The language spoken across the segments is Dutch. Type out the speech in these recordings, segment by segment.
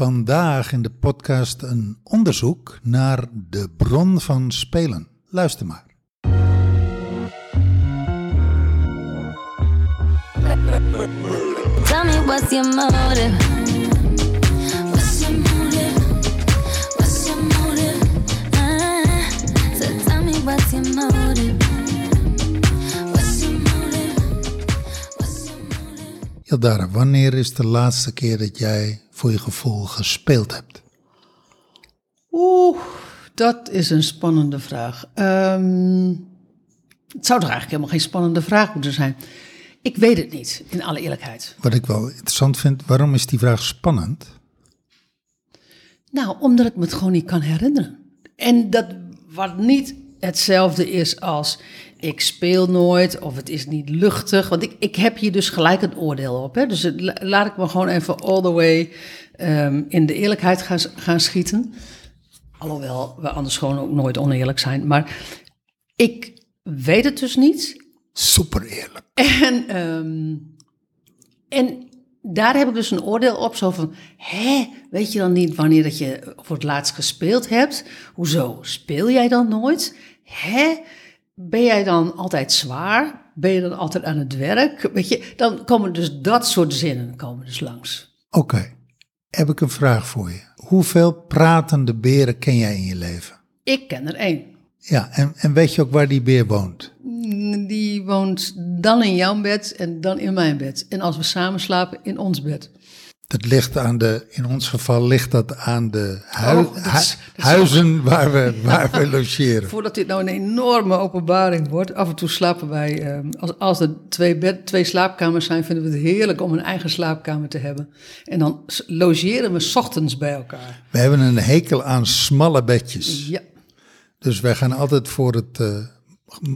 Vandaag in de podcast een onderzoek naar de bron van spelen. Luister maar. Tell me what's your motive? What's your motive? What's your motive? Ah, so tell me what's your motive? What's your motive? What's your motive? Jaldara, wanneer is de laatste keer dat jij voor je gevoel gespeeld hebt? Oeh, dat is een spannende vraag. Ehm, het zou toch eigenlijk helemaal geen spannende vraag moeten zijn. Ik weet het niet, in alle eerlijkheid. Wat ik wel interessant vind, waarom is die vraag spannend? Nou, omdat ik me het gewoon niet kan herinneren. En dat wat niet hetzelfde is als ik speel nooit of het is niet luchtig. Want ik, ik heb hier dus gelijk een oordeel op. Hè? Dus het, laat ik me gewoon even all the way ehm, in de eerlijkheid gaan, gaan schieten. Alhoewel we anders gewoon ook nooit oneerlijk zijn. Maar ik weet het dus niet. Super eerlijk. En, ehm, en daar heb ik dus een oordeel op, zo van, hè, weet je dan niet wanneer dat je voor het laatst gespeeld hebt? Hoezo, speel jij dan nooit? Hè, ben jij dan altijd zwaar? Ben je dan altijd aan het werk? Weet je, dan komen dus dat soort zinnen komen dus langs. Oké, heb ik een vraag voor je. Hoeveel pratende beren ken jij in je leven? Ik ken er één. Ja, en, en weet je ook waar die beer woont? Die woont dan in jouw bed en dan in mijn bed. En als we samen slapen, in ons bed. Dat ligt aan de, in ons geval ligt dat aan de hui- Oh, dat is- hu- dat is huizen waar we, waar we logeren. Voordat dit nou een enorme openbaring wordt, af en toe slapen wij, eh, als, als er twee, bed, twee slaapkamers zijn, vinden we het heerlijk om een eigen slaapkamer te hebben. En dan logeren we 's ochtends bij elkaar. We hebben een hekel aan smalle bedjes. Ja, Dus wij gaan altijd voor het eh,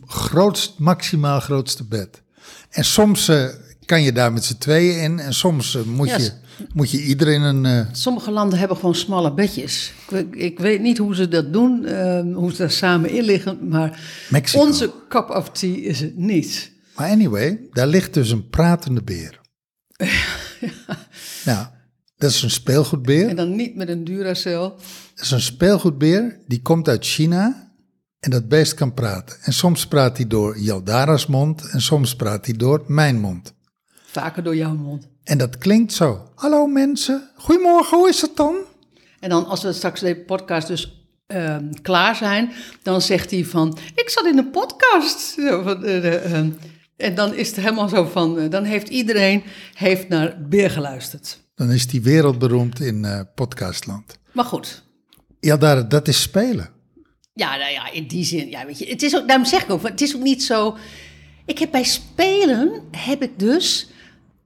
grootst, maximaal grootste bed. En soms eh, kan je daar met z'n tweeën in en soms eh, moet, Ja, je, moet je iedereen een... eh, sommige landen hebben gewoon smalle bedjes. Ik, weet- ik weet niet hoe ze dat doen, eh, hoe ze daar samen in liggen, maar Mexico. onze cup of tea is het niet. Maar anyway, daar ligt dus een pratende beer. Nou, dat is een speelgoedbeer. En dan niet met een Duracell. Dat is een speelgoedbeer, die komt uit China en dat beest kan praten. En soms praat hij door Jaldara's mond en soms praat hij door mijn mond. Vaker door jouw mond. En dat klinkt zo. Hallo mensen, goedemorgen, hoe is het dan? En dan als we straks deze podcast dus ehm, klaar zijn, dan zegt hij van, ik zat in een podcast. Eh, de, ehm, en dan is het helemaal zo van, eh, dan heeft iedereen heeft naar Beer geluisterd. Dan is die wereldberoemd in eh, podcastland. Maar goed, Jaldara, dat is spelen. ja, nou ja, in die zin, ja, weet je, het is ook, daarom zeg ik ook, het is ook niet zo. Ik heb bij spelen, heb ik dus,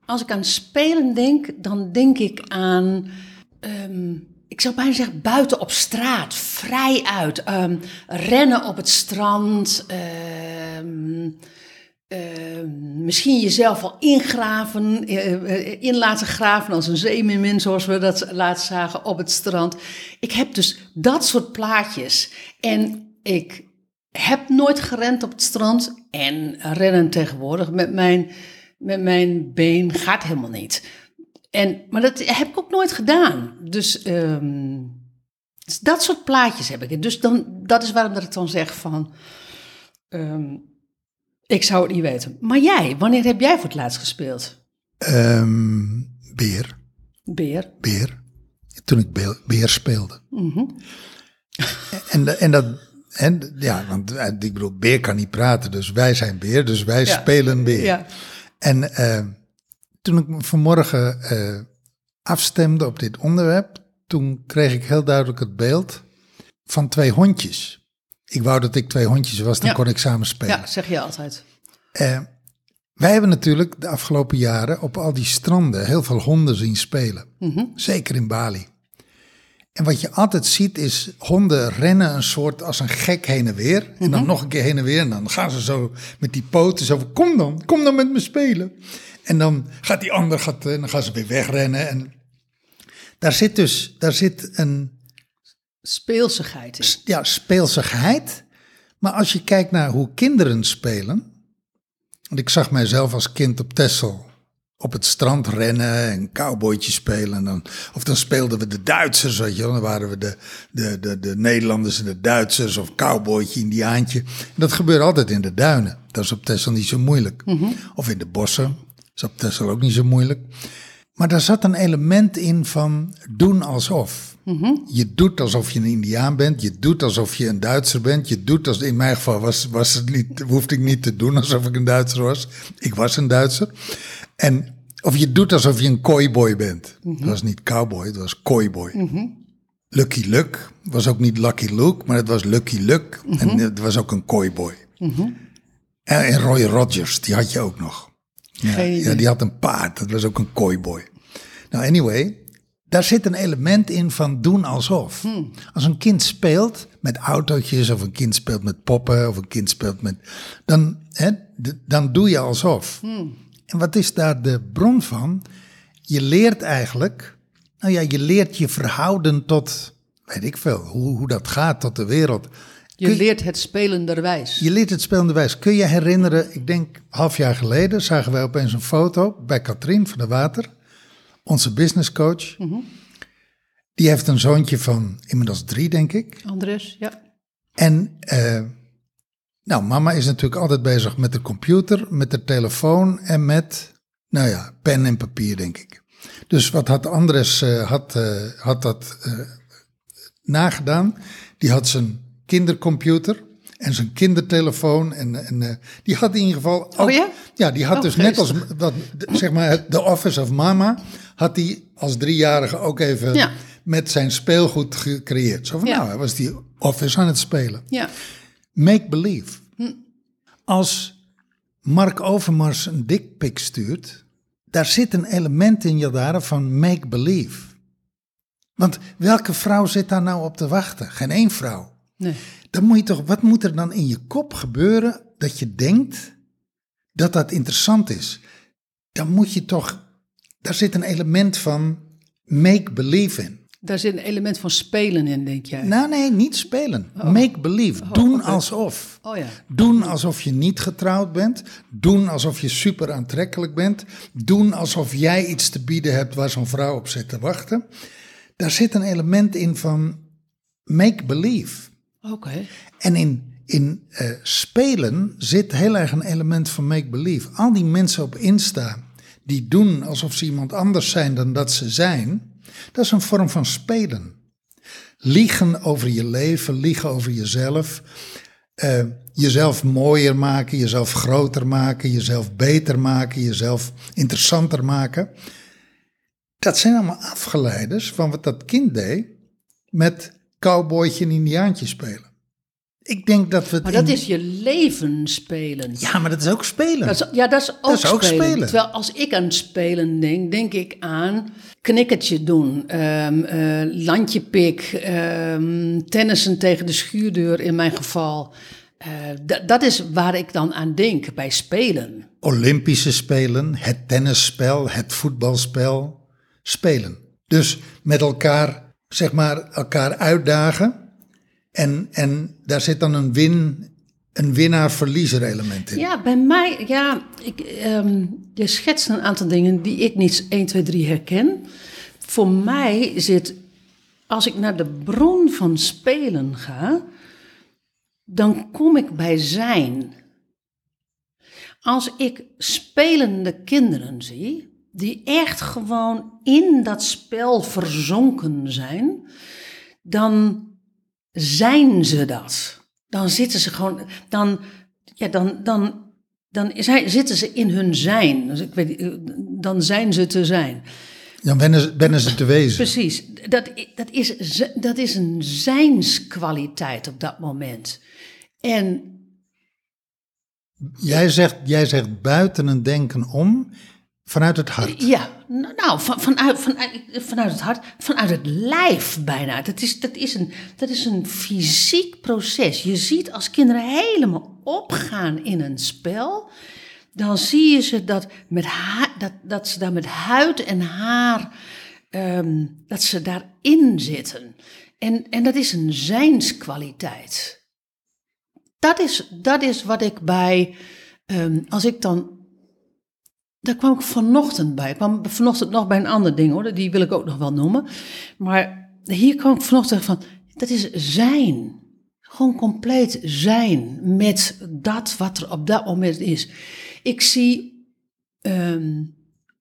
als ik aan spelen denk, dan denk ik aan, ehm, ik zou bijna zeggen, buiten op straat, vrij uit, ehm, rennen op het strand, ehm, misschien jezelf al ingraven, eh, eh, in laten graven als een zeemermin, zoals we dat laatst zagen op het strand. Ik heb dus dat soort plaatjes. En ik heb nooit gerend op het strand. En rennen tegenwoordig met mijn, met mijn been gaat helemaal niet. En, maar dat heb ik ook nooit gedaan. Dus, ehm, dus dat soort plaatjes heb ik. Dus dan, dat is waarom dat ik dan zeg van... ehm, ik zou het niet weten. Maar jij, wanneer heb jij voor het laatst gespeeld? Ehm, beer, Beer. beer. Toen ik beer speelde. Mhm. En, en dat, en, ja, want eh, ik bedoel, beer kan niet praten, dus wij zijn beer, dus wij Ja. spelen beer. Ja. En eh, toen ik me vanmorgen eh, afstemde op dit onderwerp, toen kreeg ik heel duidelijk het beeld van twee hondjes. Ik wou dat ik twee hondjes was, dan Ja. kon ik samen spelen. ja, zeg je altijd. Eh, wij hebben natuurlijk de afgelopen jaren op al die stranden heel veel honden zien spelen. Zeker in Bali. En wat je altijd ziet is honden rennen een soort als een gek heen en weer. En dan nog een keer heen en weer. En dan gaan ze zo met die poten zo van, kom dan, kom dan met me spelen. En dan gaat die ander, gaat, en dan gaan ze weer wegrennen. En daar zit dus daar zit een Speelsigheid in. ja, speelsigheid. Maar als je kijkt naar hoe kinderen spelen. Want ik zag mijzelf als kind op Texel op het strand rennen en cowboytjes spelen. En dan, of dan speelden we de Duitsers, weet je wel. Dan waren we de, de, de, de Nederlanders en de Duitsers of cowboytje, indiaantje. En dat gebeurde altijd in de duinen. Dat is op Texel niet zo moeilijk. Of in de bossen. Dat is op Texel ook niet zo moeilijk. Maar daar zat een element in van doen alsof. Je doet alsof je een Indiaan bent. Je doet alsof je een Duitser bent. Je doet als in mijn geval was, was het niet, hoefde ik niet te doen alsof ik een Duitser was. Ik was een Duitser. En of je doet alsof je een kooiboy bent. Het was niet cowboy, het was kooiboy. Lucky Luke was ook niet Lucky Luke, maar het was Lucky Luke. En het was ook een kooiboy. En, en Roy Rogers, die had je ook nog. Ja, ja, die had een paard, dat was ook een kooiboy. Nou, anyway, daar zit een element in van doen alsof. Als een kind speelt met autootjes, of een kind speelt met poppen, of een kind speelt met. dan, hè, dan doe je alsof. En wat is daar de bron van? Je leert eigenlijk, nou ja, je leert je verhouden tot, weet ik veel, hoe, hoe dat gaat tot de wereld. Je leert het spelenderwijs. je leert het spelende wijs. Kun je herinneren, ik denk half jaar geleden zagen wij opeens een foto bij Katrien van der Water, onze businesscoach. Die heeft een zoontje van inmiddels drie, denk ik. Andres, ja. En eh, nou, mama is natuurlijk altijd bezig met de computer, met de telefoon en met, nou ja, pen en papier, denk ik. Dus wat had Andres, eh, had, eh, had dat eh, nagedaan? Die had zijn kindercomputer en zijn kindertelefoon en, en die had in ieder geval ook, ja? ja, die had Oh, dus net als, de- zeg maar, de Office of Mama, had hij als driejarige ook even Ja. met zijn speelgoed gecreëerd. Zo van, Ja. nou, hij was die Office aan het spelen. Ja. Make believe. Als Mark Overmars een dikpik stuurt, daar zit een element in Jadara van make believe. Want welke vrouw zit daar nou op te wachten? Geen één vrouw. Nee. Dan moet je toch, wat moet er dan in je kop gebeuren dat je denkt dat dat interessant is? Dan moet je toch, daar zit een element van make believe in. Daar zit een element van spelen in, denk jij? Nou nee, niet spelen. Make believe. Doen alsof. Oh ja. Doen alsof je niet getrouwd bent. Doen alsof je super aantrekkelijk bent. Doen alsof jij iets te bieden hebt waar zo'n vrouw op zit te wachten. Daar zit een element in van make believe. Oké. En in, in eh, spelen zit heel erg een element van make believe. Al die mensen op Insta die doen alsof ze iemand anders zijn dan dat ze zijn, dat is een vorm van spelen. Liegen over je leven, liegen over jezelf, eh, jezelf mooier maken, jezelf groter maken, jezelf beter maken, jezelf interessanter maken. Dat zijn allemaal afgeleiders van wat dat kind deed met cowboytje en indiaantje spelen. Ik denk dat we het Maar dat in- is je leven spelen. Ja, maar dat is ook spelen. Dat is, ja, dat is ook, is ook spelen. spelen. Terwijl als ik aan spelen denk, denk ik aan knikkertje doen, eh, landje pik, ehm, tennissen tegen de schuurdeur in mijn geval. Eh, dat is waar ik dan aan denk bij spelen. Olympische spelen, het tennisspel, het voetbalspel, spelen. Dus met elkaar, zeg maar, elkaar uitdagen. En, en daar zit dan een win, een winnaar-verliezer element in. Ja, bij mij, ja, ik, ehm, je schetst een aantal dingen die ik niet 1, 2, 3 herken. Voor mij zit, als ik naar de bron van spelen ga, dan kom ik bij zijn. Als ik spelende kinderen zie, die echt gewoon in dat spel verzonken zijn, dan zijn ze dat. Dan zitten ze gewoon, dan, ja, dan, dan, dan zijn, zitten ze in hun zijn. Dus ik weet, dan zijn ze te zijn. Dan wennen ze, wennen ze te wezen. Precies, dat, dat, is, dat is een zijnskwaliteit op dat moment. En Jij zegt, jij zegt buiten een denken om, vanuit het hart. Ja, n- nou, van, vanuit, vanuit, vanuit het hart, vanuit het lijf bijna. Dat is, dat, is een, dat is een fysiek proces. Je ziet als kinderen helemaal opgaan in een spel, dan zie je ze dat, met ha- dat, dat ze daar met huid en haar, ehm, dat ze daarin zitten. En, en dat is een zijnskwaliteit. Dat is, dat is wat ik bij, ehm, als ik dan daar kwam ik vanochtend bij. Ik kwam vanochtend nog bij een ander ding hoor, die wil ik ook nog wel noemen. Maar hier kwam ik vanochtend van, dat is zijn. Gewoon compleet zijn met dat wat er op dat moment is. Ik zie ehm,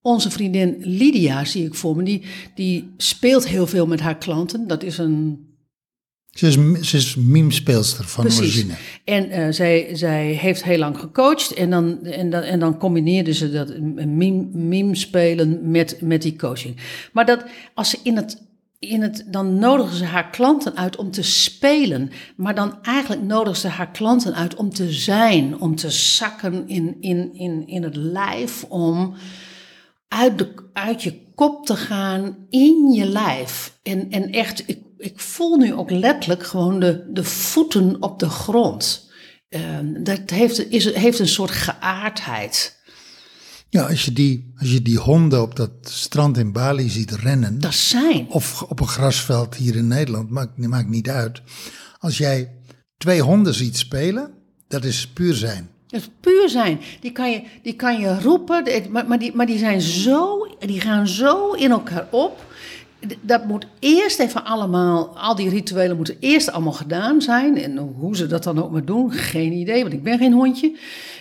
onze vriendin Lydia, zie ik voor me, die, die speelt heel veel met haar klanten. Dat is een Ze is, ze is meme-speelster van Precies. origine. En eh, zij, zij heeft heel lang gecoacht en dan, en dan, en dan combineerde ze dat een meme, meme spelen met, met die coaching. Maar dat als ze in het, in het, dan nodigen ze haar klanten uit om te spelen, maar dan eigenlijk nodigen ze haar klanten uit om te zijn, om te zakken in, in, in, in het lijf, om uit, de, uit je kop te gaan in je lijf. En, en echt, ik, ik voel nu ook letterlijk gewoon de, de voeten op de grond. Ehm, dat heeft, is, heeft een soort geaardheid. Ja, als je, die, als je die honden op dat strand in Bali ziet rennen, Dat zijn. of op een grasveld hier in Nederland, maakt, maakt niet uit. Als jij twee honden ziet spelen, dat is puur zijn. Dat puur zijn. Die kan je, die kan je roepen, maar, maar, die, maar die, zijn zo, die gaan zo in elkaar op. Dat moet eerst even allemaal, al die rituelen moeten eerst allemaal gedaan zijn. En hoe ze dat dan ook maar doen, geen idee, want ik ben geen hondje.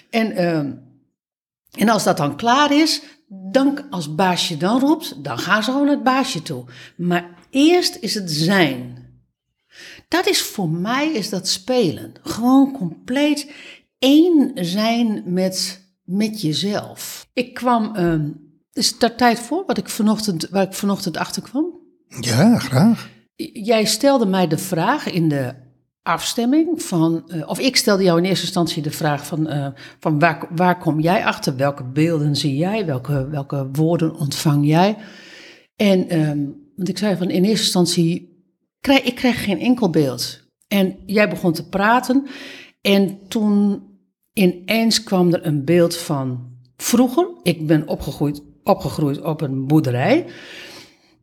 En, ehm, en als dat dan klaar is, dan als baasje dan roept, dan gaan ze gewoon naar het baasje toe. Maar eerst is het zijn. Dat is voor mij is dat spelen. Gewoon compleet één zijn met, met jezelf. Ik kwam, ehm, is het daar tijd voor wat ik vanochtend, waar ik vanochtend achter kwam? Ja, graag. Jij stelde mij de vraag in de afstemming van, eh, of ik stelde jou in eerste instantie de vraag van, eh, van waar, waar kom jij achter? Welke beelden zie jij? Welke, welke woorden ontvang jij? En ehm, want ik zei van in eerste instantie, krijg, ik krijg geen enkel beeld. En jij begon te praten en toen ineens kwam er een beeld van vroeger. Ik ben opgegroeid, opgegroeid op een boerderij.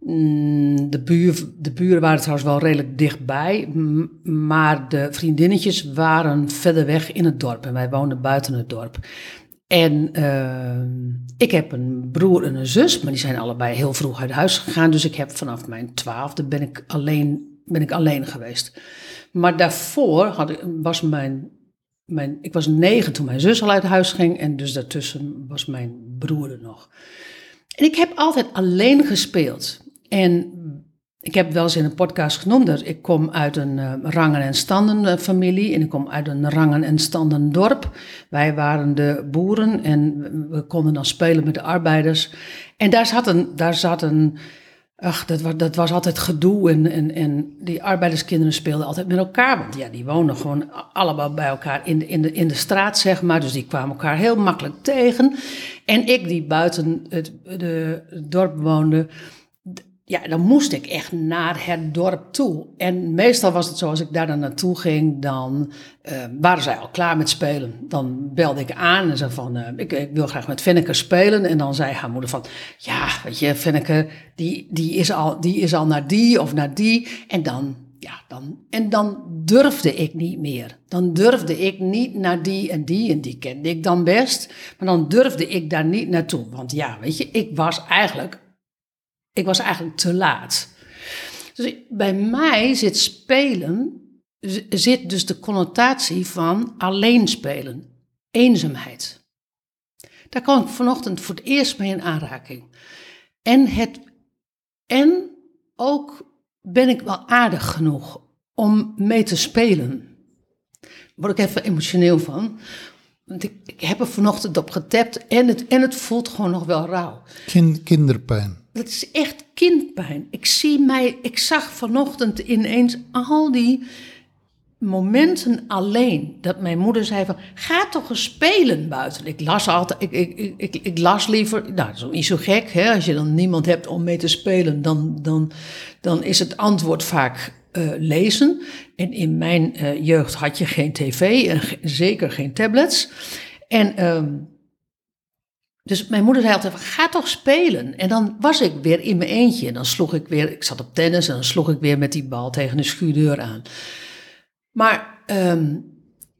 Mm, De, buur, de buren waren trouwens wel redelijk dichtbij, maar de vriendinnetjes waren verder weg in het dorp en wij woonden buiten het dorp. En eh, ik heb een broer en een zus, maar die zijn allebei heel vroeg uit huis gegaan. Dus ik heb vanaf mijn twaalfde ben ik alleen, ben ik alleen geweest. Maar daarvoor had was mijn, mijn, ik was negen toen mijn zus al uit huis ging en dus daartussen was mijn broer er nog. En ik heb altijd alleen gespeeld. En ik heb wel eens in een podcast genoemd dat ik kom uit een eh, rangen- en standen familie en ik kom uit een rangen- en standen dorp. Wij waren de boeren en we konden dan spelen met de arbeiders. En daar zat een, daar zat een ach, dat, was, dat was altijd gedoe en, en, en die arbeiderskinderen speelden altijd met elkaar. Want ja, die woonden gewoon allemaal bij elkaar in de, in de, in de straat, zeg maar. Dus die kwamen elkaar heel makkelijk tegen. En ik die buiten het, de, het dorp woonde, ja, dan moest ik echt naar het dorp toe. En meestal was het zo, als ik daar dan naartoe ging, dan eh, waren zij al klaar met spelen. Dan belde ik aan en zei van, eh, ik, ik wil graag met Venneke spelen. En dan zei haar moeder van, ja, weet je, Venneke, die, die, is al, die is al naar die of naar die. En dan, ja, dan, en dan durfde ik niet meer. Dan durfde ik niet naar die en die, en die kende ik dan best. Maar dan durfde ik daar niet naartoe. Want ja, weet je, ik was eigenlijk ik was eigenlijk te laat. Dus bij mij zit spelen, zit dus de connotatie van alleen spelen, eenzaamheid. Daar kwam ik vanochtend voor het eerst mee in aanraking. En, het, en ook ben ik wel aardig genoeg om mee te spelen. Word ik even emotioneel van. Want ik, heb er vanochtend op getapt en het, en het voelt gewoon nog wel rauw. Kin- kinderpijn. Dat is echt kindpijn. Ik zie mij, ik zag vanochtend ineens al die momenten alleen. Dat mijn moeder zei van, ga toch eens spelen buiten. Ik las altijd, ik, ik, ik, ik, las liever, nou dat is zo gek. Hè? Als je dan niemand hebt om mee te spelen, dan, dan, dan is het antwoord vaak eh, lezen. En in mijn eh, jeugd had je geen tv en zeker geen tablets. En... ehm, dus mijn moeder zei altijd, ga toch spelen. En dan was ik weer in mijn eentje. En dan sloeg ik weer, ik zat op tennis en dan sloeg ik weer met die bal tegen de schuurdeur aan. Maar ehm,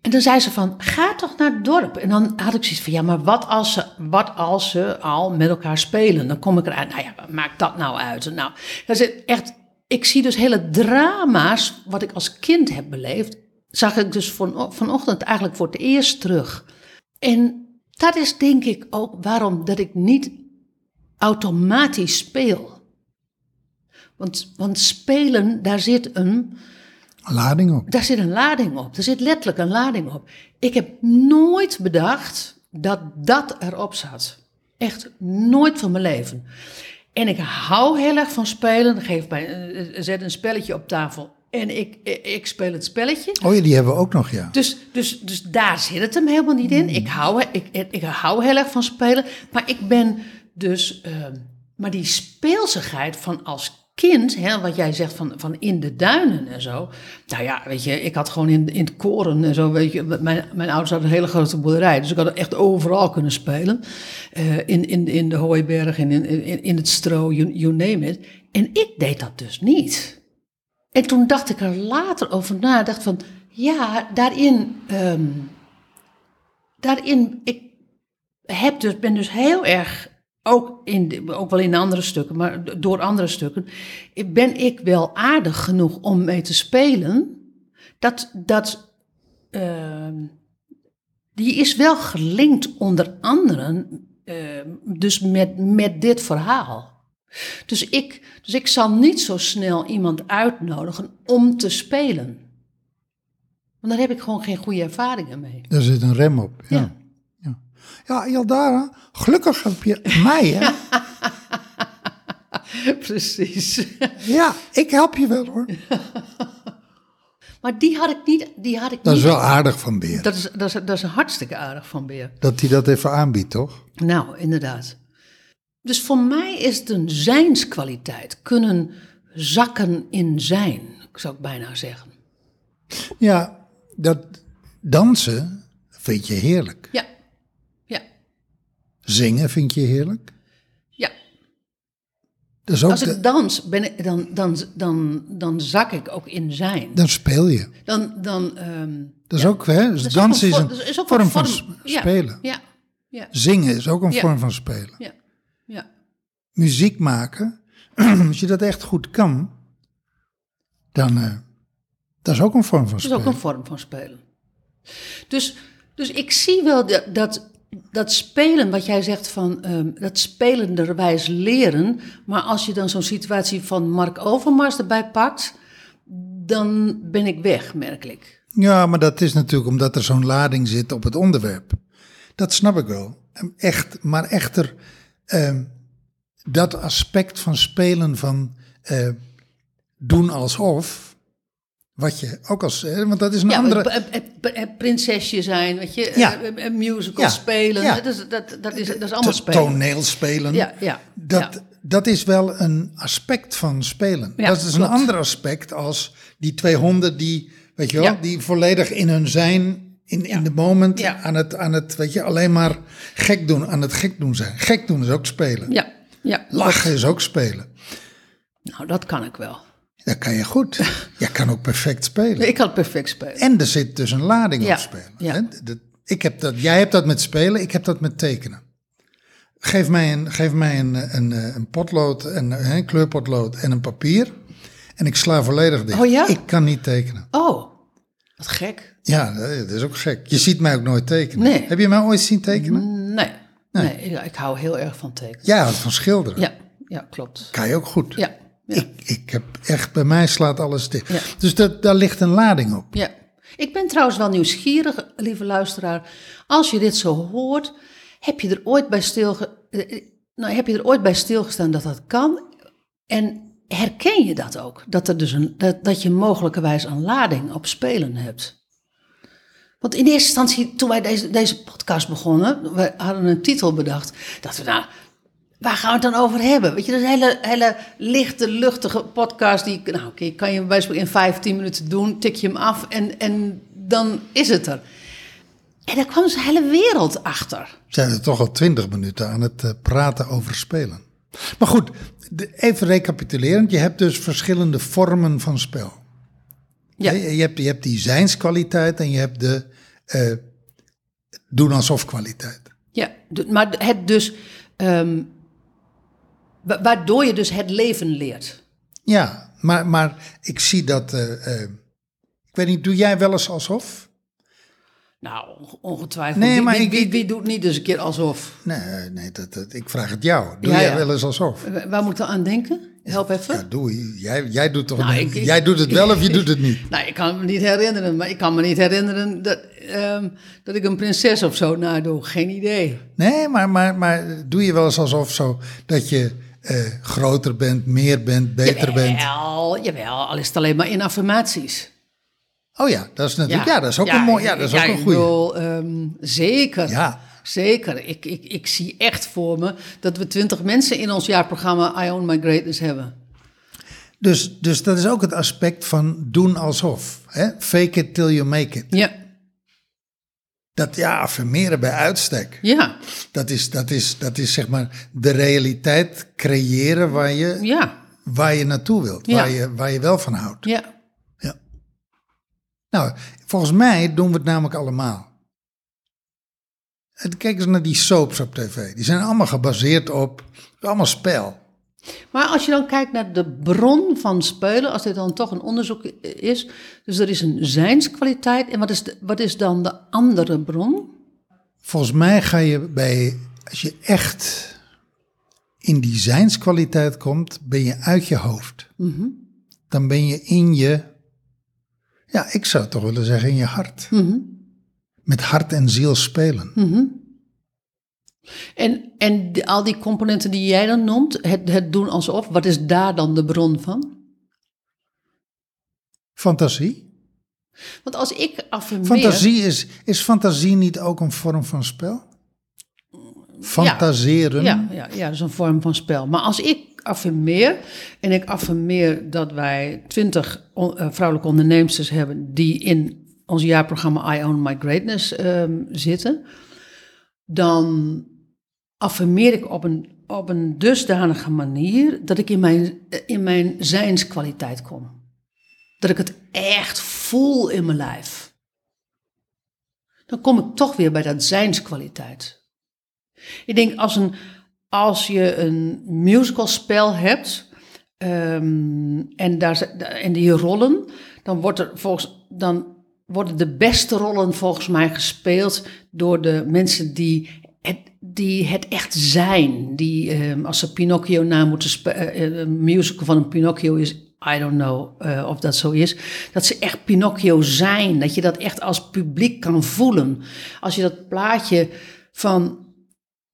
En dan zei ze van, ga toch naar het dorp. En dan had ik zoiets van, ja, maar wat als ze, wat als ze al met elkaar spelen? Dan kom ik eruit. Nou ja, maakt dat nou uit? Nou, dat is echt, ik zie dus hele drama's, wat ik als kind heb beleefd, zag ik dus van, vanochtend eigenlijk voor het eerst terug. En dat is denk ik ook waarom dat ik niet automatisch speel. Want, want spelen, daar zit een, Lading op. daar zit een lading op. Er zit letterlijk een lading op. Ik heb nooit bedacht dat dat erop zat. Echt nooit van mijn leven. En ik hou heel erg van spelen. Geef mij, eh, zet een spelletje op tafel en ik, ik, speel het spelletje. Oh ja, die hebben we ook nog, ja. Dus, dus, dus daar zit het hem helemaal niet in. Ik hou, ik, ik, ik hou heel erg van spelen. Maar ik ben dus. ehm, maar die speelsigheid van als kind, hè, wat jij zegt van, van in de duinen en zo. Nou ja, weet je, ik had gewoon in, in het koren en zo, weet je. Mijn, mijn ouders hadden een hele grote boerderij. Dus ik had echt overal kunnen spelen. Eh, in, in, in de hooiberg en in, in, in het stro, you, you name it. En ik deed dat dus niet. En toen dacht ik er later over na, dacht van, ja, daarin, ehm, daarin, ik heb dus, ben dus heel erg, ook, in, ook wel in andere stukken, maar door andere stukken, ben ik wel aardig genoeg om mee te spelen, dat, dat, ehm, die is wel gelinkt onder anderen, ehm, dus met, met dit verhaal. Dus ik, dus ik zal niet zo snel iemand uitnodigen om te spelen. Want daar heb ik gewoon geen goede ervaringen mee. Daar zit een rem op. Ja, Ja. ja. ja gelukkig heb je mij, hè? Precies. Ja, ik help je wel, hoor. Maar die had ik niet. Die had ik Dat is niet. wel aardig van Beer. dat, is, dat, is, dat is hartstikke aardig van Beer. Dat hij dat even aanbiedt, toch? Nou, inderdaad. Dus voor mij is het een zijnskwaliteit. Kunnen zakken in zijn, zou ik bijna zeggen. Ja, dat dansen vind je heerlijk. Ja. Ja. Zingen vind je heerlijk. Ja. Dat is ook Als de- ik dans, ben ik, dan, dan, dan, dan zak ik ook in zijn. dan speel je. Dan, dan, ehm, Dat is ja. ook, hè? Dus Dat dansen is ook een, is ook vorm van ja, spelen. Ja, ja, Zingen is ook een vorm van spelen. ja. Muziek maken, als je dat echt goed kan, dan uh, dat is ook een vorm van Dat is spelen. ook een vorm van spelen. Dus, dus ik zie wel dat, dat, dat spelen, wat jij zegt van ehm, dat spelenderwijs leren. Maar als je dan zo'n situatie van Mark Overmars erbij pakt, dan ben ik weg, merkelijk. Ja, maar dat is natuurlijk omdat er zo'n lading zit op het onderwerp. Dat snap ik wel. Echt, maar echter, eh, dat aspect van spelen van eh, doen alsof, wat je ook als, want dat is een Ja, andere... het- het prinsesje zijn, weet je, Ja. eh, een musical Ja, spelen, ja. Dat, is, dat, dat, is, dat is allemaal spelen. toneelspelen. Ja, ja, Dat, dat is wel een aspect van spelen. Dat is een klopt. ander aspect als die twee honden die, weet je wel, die volledig in hun zijn, in, in de moment, aan, het, aan het, weet je, alleen maar gek doen, aan het gek doen zijn. Gek doen is ook spelen. Ja, ja. Lachen is ook spelen. Nou, dat kan ik wel. Dat kan je goed. Jij kan ook perfect spelen. Ik kan perfect spelen. En er zit dus een lading Ja, op spelen. ja. ik heb dat, jij hebt dat met spelen, ik heb dat met tekenen. Geef mij een, geef mij een, een, een, een potlood, een, een kleurpotlood en een papier. En ik sla volledig dicht. Oh ja? Ik kan niet tekenen. Oh, wat gek. Ja, dat is ook gek. Je ziet mij ook nooit tekenen. Nee. Heb je mij ooit zien tekenen? Nee, nee, ik, ik hou heel erg van tekenen. Houdt van schilderen. Ja, ja, klopt. Kan je ook goed. Ja, ja, Ik, ik heb echt, bij mij slaat alles dicht. Ja. Dus dat, daar ligt een lading op. ja. Ik ben trouwens wel nieuwsgierig, lieve luisteraar. Als je dit zo hoort, heb je er ooit bij, stilge, eh, eh, nou, heb je er ooit bij stilgestaan dat dat kan? En herken je dat ook? Dat, er dus een, dat, dat je mogelijkerwijs een lading op spelen hebt? Want in eerste instantie, toen wij deze, deze podcast begonnen, we hadden een titel bedacht. Dachten we, nou, waar gaan we het dan over hebben? Weet je, dat een hele, hele lichte, luchtige podcast. Die, nou, oké, kan je bij wijze van in vijf, tien minuten doen, tik je hem af en, en dan is het er. En daar kwam dus een hele wereld achter. Zijn er toch al twintig minuten aan het eh, praten over spelen. Maar goed, even recapitulerend. Je hebt dus verschillende vormen van spel. Ja. Je, je hebt, je hebt die zijnskwaliteit en je hebt de eh, doen alsof kwaliteit. Ja, maar het dus, ehm, wa- waardoor je dus het leven leert. Ja, maar, maar ik zie dat. eh, eh, ik weet niet, doe jij wel eens alsof? Nou, onge- ongetwijfeld. Nee, Wie- maar wie, ik- wie, ik- wie doet niet eens een keer alsof? Nee, nee dat, dat, ik vraag het jou. Doe Ja, jij ja. wel eens alsof? Wa- Waar moet ik aan denken? Help even. Ja, doe je. Jij, jij doet toch. Nou, ik- jij doet het wel of je doet het niet? Nou, ik kan me niet herinneren, maar ik kan me niet herinneren dat, ehm, dat ik een prinses of zo nadoe. Geen idee. Nee, maar, maar, maar doe je wel eens alsof zo dat je eh, groter bent, meer bent, beter bent? Jawel, jawel, al is het alleen maar in affirmaties. Oh ja, dat is natuurlijk. Ja, dat is ook een mooi. Ja, dat is ja, ook een ik goede. ehm, zeker. Ja. Zeker. Ik, ik, ik zie echt voor me dat we twintig mensen in ons jaarprogramma I Own My Greatness hebben. Dus, dus dat is ook het aspect van doen alsof. Hè? Fake it till you make it. Ja, Dat ja, affirmeren bij uitstek. ja, Dat is, dat is, dat is zeg maar de realiteit creëren waar je, ja, waar je naartoe wilt. Ja. Waar, je, waar je wel van houdt. ja. Ja. Nou, volgens mij doen we het namelijk allemaal. En Kijk eens naar die soaps op tv. Die zijn allemaal gebaseerd op allemaal spel. Maar als je dan kijkt naar de bron van spelen, als dit dan toch een onderzoek is, dus er is een zijnskwaliteit. En wat is, de, wat is dan de andere bron? Volgens mij ga je bij, als je echt in die zijnskwaliteit komt, ben je uit je hoofd. Dan ben je in je, ja, ik zou toch willen zeggen in je hart. Met hart en ziel spelen. En, en de- al die componenten die jij dan noemt, het, het doen alsof, wat is daar dan de bron van? Fantasie. Want als ik affirmeer... Fantasie is, is fantasie niet ook een vorm van spel? Fantaseren. Ja, ja, ja, dat is een vorm van spel. Maar als ik affirmeer, en ik affirmeer dat wij twintig on- eh, vrouwelijke onderneemsters hebben die in ons jaarprogramma I Own My Greatness ehm, zitten, dan affirmeer ik op een, op een dusdanige manier dat ik in mijn, in mijn zijnskwaliteit kom. Dat ik het echt voel in mijn lijf. Dan kom ik toch weer bij dat zijnskwaliteit. Ik denk als, een, als je een musicalspel hebt ehm, en, daar, en die rollen, dan, wordt er volgens, dan worden de beste rollen volgens mij gespeeld door de mensen die het, die het echt zijn. Die ehm, als ze Pinocchio na moeten spelen, een musical van een Pinocchio is, I don't know eh, of dat zo is, dat ze echt Pinocchio zijn. Dat je dat echt als publiek kan voelen. Als je dat plaatje van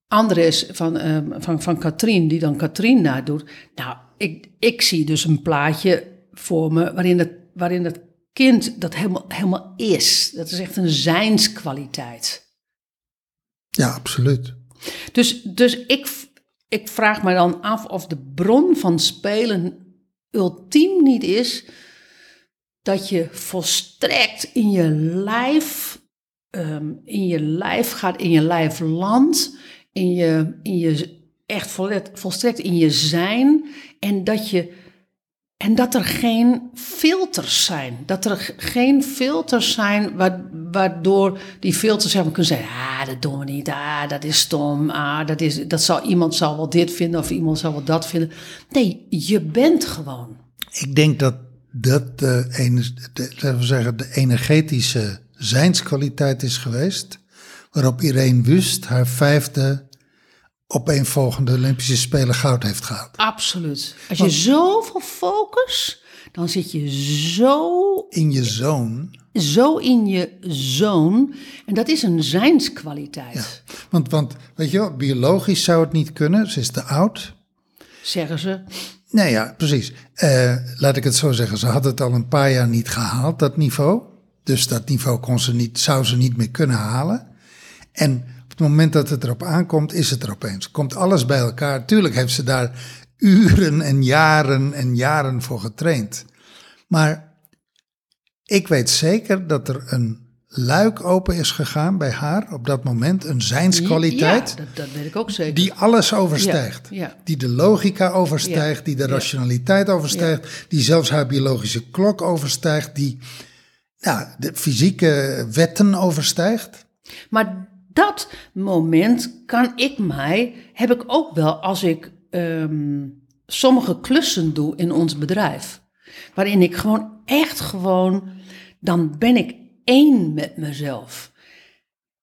Andres van, ehm, van, van Katrien, die dan Katrien nadoet. Nou, ik, ik zie dus een plaatje voor me waarin het, waarin het kind dat helemaal, helemaal is. Dat is echt een zijnskwaliteit. Ja, absoluut. Dus, dus ik, ik vraag me dan af of de bron van spelen ultiem niet is dat je volstrekt in je lijf, ehm, in je lijf gaat, in je lijf landt, in je, in je echt volstrekt in je zijn en dat je en dat er geen filters zijn. Dat er geen filters zijn wa- waardoor die filters hebben kunnen zeggen... ah, dat doen we niet, ah, dat is stom, ah, dat, is, dat zal, iemand zal wel dit vinden of iemand zal wel dat vinden. Nee, je bent gewoon. Ik denk dat dat de, de, laten we zeggen, de energetische zijnskwaliteit is geweest. Waarop Irene Wust haar vijfde opeenvolgende Olympische Spelen goud heeft gehaald. Absoluut. Als je zoveel focus, dan zit je zo, In je zoon. zo in je zone. En dat is een zijnskwaliteit, Want, want weet je wel, biologisch zou het niet kunnen. Ze is te oud. zeggen ze. Nee, ja, precies. Eh, laat ik het zo zeggen. Ze had het al een paar jaar niet gehaald, dat niveau. Dus dat niveau kon ze niet, zou ze niet meer kunnen halen. En op het moment dat het erop aankomt, is het er opeens. Komt alles bij elkaar. Tuurlijk heeft ze daar uren en jaren en jaren voor getraind. Maar ik weet zeker dat er een luik open is gegaan bij haar op dat moment. Een zijnskwaliteit. Ja, dat, dat weet ik ook zeker. Die alles overstijgt. Ja, ja. Die de logica overstijgt, die de rationaliteit overstijgt, die zelfs haar biologische klok overstijgt, die nou, de fysieke wetten overstijgt. Maar dat moment kan ik mij, heb ik ook wel als ik ehm, sommige klussen doe in ons bedrijf. Waarin ik gewoon echt gewoon, dan ben ik één met mezelf.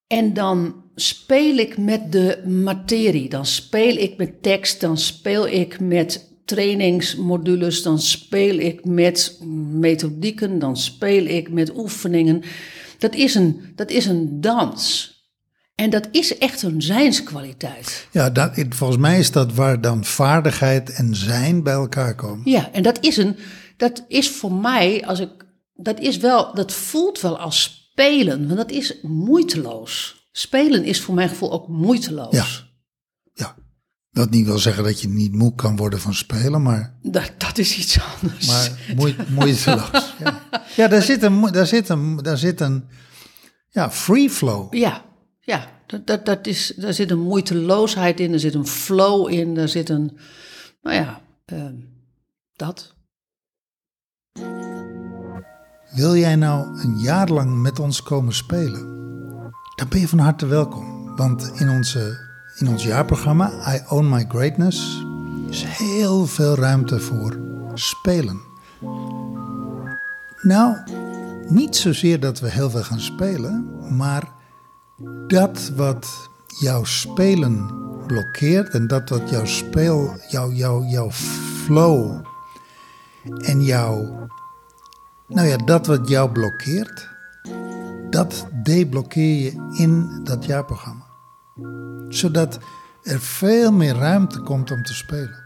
En dan speel ik met de materie, dan speel ik met tekst, dan speel ik met trainingsmodules, dan speel ik met methodieken, dan speel ik met oefeningen. Dat is een, dat is een dans. En dat is echt een zijnskwaliteit. Ja, dat, volgens mij is dat waar dan vaardigheid en zijn bij elkaar komen. Ja, en dat is een, dat is voor mij, als ik, dat is wel, dat voelt wel als spelen, want dat is moeiteloos. Spelen is voor mijn gevoel ook moeiteloos. Ja. Ja. Dat niet wil zeggen dat je niet moe kan worden van spelen, maar, Dat, dat is iets anders. maar moe, moeiteloos. Ja, ja daar, zit een, daar, zit een, daar zit een ja, free flow. Ja, ja dat, dat, dat is, daar zit een moeiteloosheid in, er zit een flow in, er zit een, nou ja, ehm, dat. Wil jij nou een jaar lang met ons komen spelen? Dan ben je van harte welkom. Want in, onze, in ons jaarprogramma I Own My Greatness is heel veel ruimte voor spelen. Nou, niet zozeer dat we heel veel gaan spelen, maar dat wat jouw spelen blokkeert en dat wat jouw speel, jouw, jouw, jouw flow en jouw nou ja, dat wat jou blokkeert, dat deblokkeer je in dat jaarprogramma. Zodat er veel meer ruimte komt om te spelen.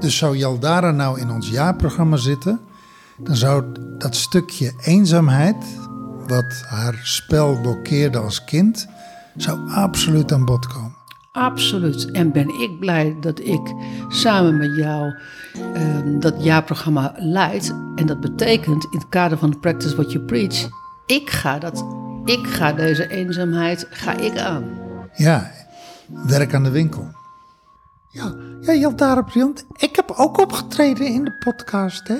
Dus zou Jaldara nou in ons jaarprogramma zitten, dan zou dat stukje eenzaamheid, wat haar spel blokkeerde als kind, zou absoluut aan bod komen. Absoluut. En ben ik blij dat ik samen met jou ehm, dat jaarprogramma leid. En dat betekent in het kader van Practice What You Preach, ik ga, dat, ik ga deze eenzaamheid ga ik aan. Ja, werk aan de winkel. Ja, ja Jaldara Briant, ik heb ook opgetreden in de podcast, hè?